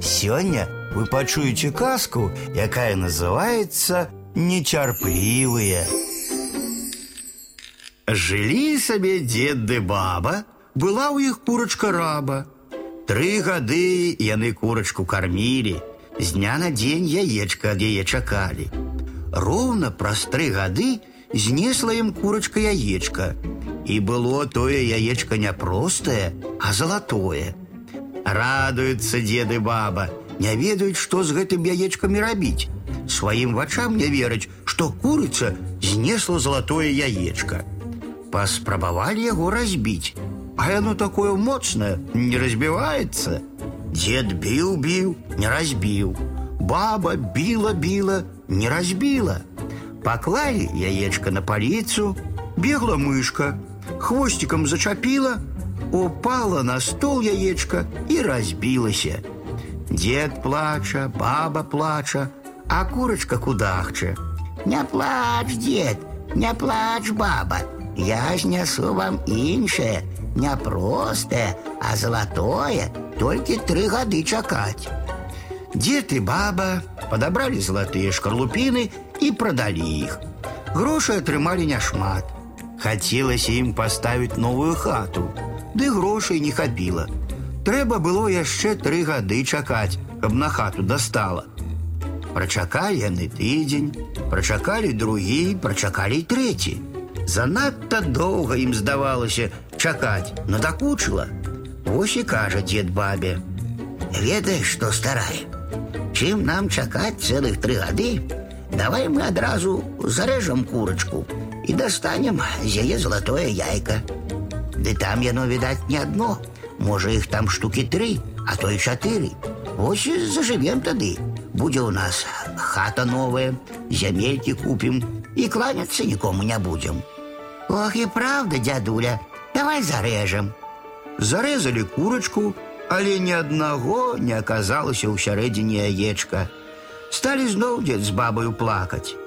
Сёння вы пачуеце казку, якая называется «Нечарпливые». Жылі сабе дед ды баба, была ў іх курачка раба. Тры гады яны курачку кармілі, з дня на дзень яечка ад яе чакалі. Роўна праз тры гады знесла ім курачка яечка. І было тое яечка не простае, а залатое. Радуюцца деды баба, не ведаюць, што з гэтым яечкамі рабіць. Сваім вачам не вераць, што курыца знесла залатое яечка. Паспрабавалі яго разбіць, а яно такое моцнае, не разбіваецца. Дед біў, біў, не разбіў. Баба біла, біла, не разбіла. Поклали яечко на полицу, бегла мышка, хвостиком зачапила, упала на стол яечко и разбилась. Дед плача, баба плача, а курочка кудахче. Не плач, дед, не плач, баба, я знесу вам іншее, не простое, а золотое, только три годы чакать. Дед и баба подобрали золотые шкарлупины і прадалі іх. Грошы атрымалі няшмат. Хацелася ім паставіць новую хату, ды грошай не хапіла. Трэба было яшчэ тры гады чакаць, каб на хату дастала. Прачакалі яны тыдзень, прачакалі другі, прачакалі трэці. Занадта доўга ім здавалася чакаць, надакучыла. Вось і кажа дзед бабе: « Ведаеш, што старая. Чым нам чакаць цэлых тры гады, Давай мы адразу зарэжам курочку і дастанем з яе залатое яйка. Ды там яно відаць не адно, можа іх там штукі тры, а то і чатыры. Вось і зажывем тады. Будзе ў нас хата новая, зямелькі купім і кланяцца нікому не будзем. Ох і правда, дядуля, давай зарэжам. Зарэзалі курочку, але ні аднаго не аказалася ў сярэдзіне яечка. Стали зноў дзед з бабаю плакаць.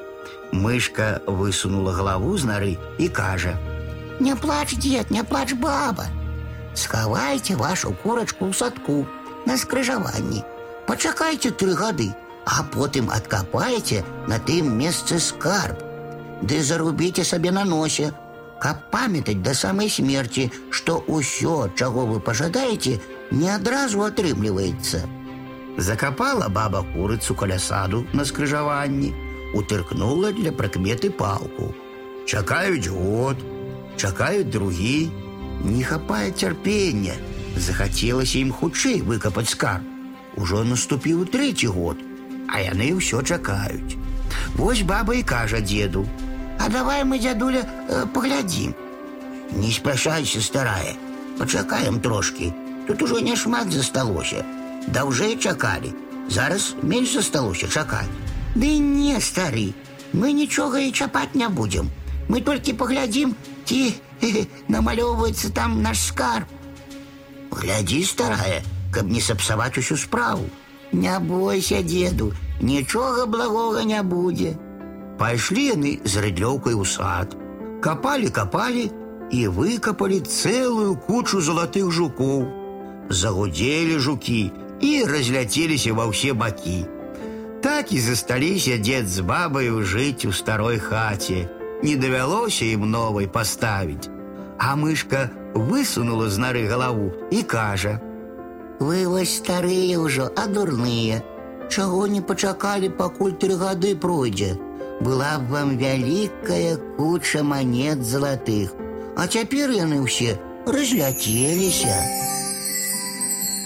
Мышка высунула галаву з нары і кажа: « Не плач, дед, не плач баба. Схавайце вашу курачку ў садку на скрыжаванні. Пачакайце тры гады, а потым адкапаеце на тым месцы скарб. Ды зарубіце сабе на носе, каб памятаць да самай смерці, што ўсё, чаго вы пажадаеце, не адразу атрымліваецца. Закопала баба курицу каля саду на скрыжаванні, утыркнула для прыкметы палку. Чакаюць год, чакаюць другі, не хапае цярпення, захацелася ім хутчэй выкапаць скарб. Ужо наступіў трэці год, а яны ўсё чакаюць. Вось баба і кажа деду: « А давай мы дзядуля э, паглядзім. Не спяшайся, старая, пачакаем трошки, тут ужо няшмат засталося. Даўжэй чакалі. Зараз менш засталося чакаць. Ды не стары, мы нічога і чапаць не будзем. Мы толькі паглядзім, ці намалёўваецца там наш скарб. Глядзі, старая, каб не сапсаваць усю справу. Не бойся, деду, нічога благога не будзе. Пайшлі яны з рыдлёўкай у сад, капалі, капалі і выкапалі цэлую кучу залатых жукоў. Загудзелі жукі, и разлетелись во все боки. Так и засталіся дед с бабою жить у старой хате. Не давялося им новой поставить. А мышка высунула з нары галаву і кажа: « Вы вось старыя ўжо, а дурныя. Чаго не пачакалі, пакуль тры гады пройдзе. Была б вам вялікая куча монет залатых, а цяпер яны ўсе разляцеліся.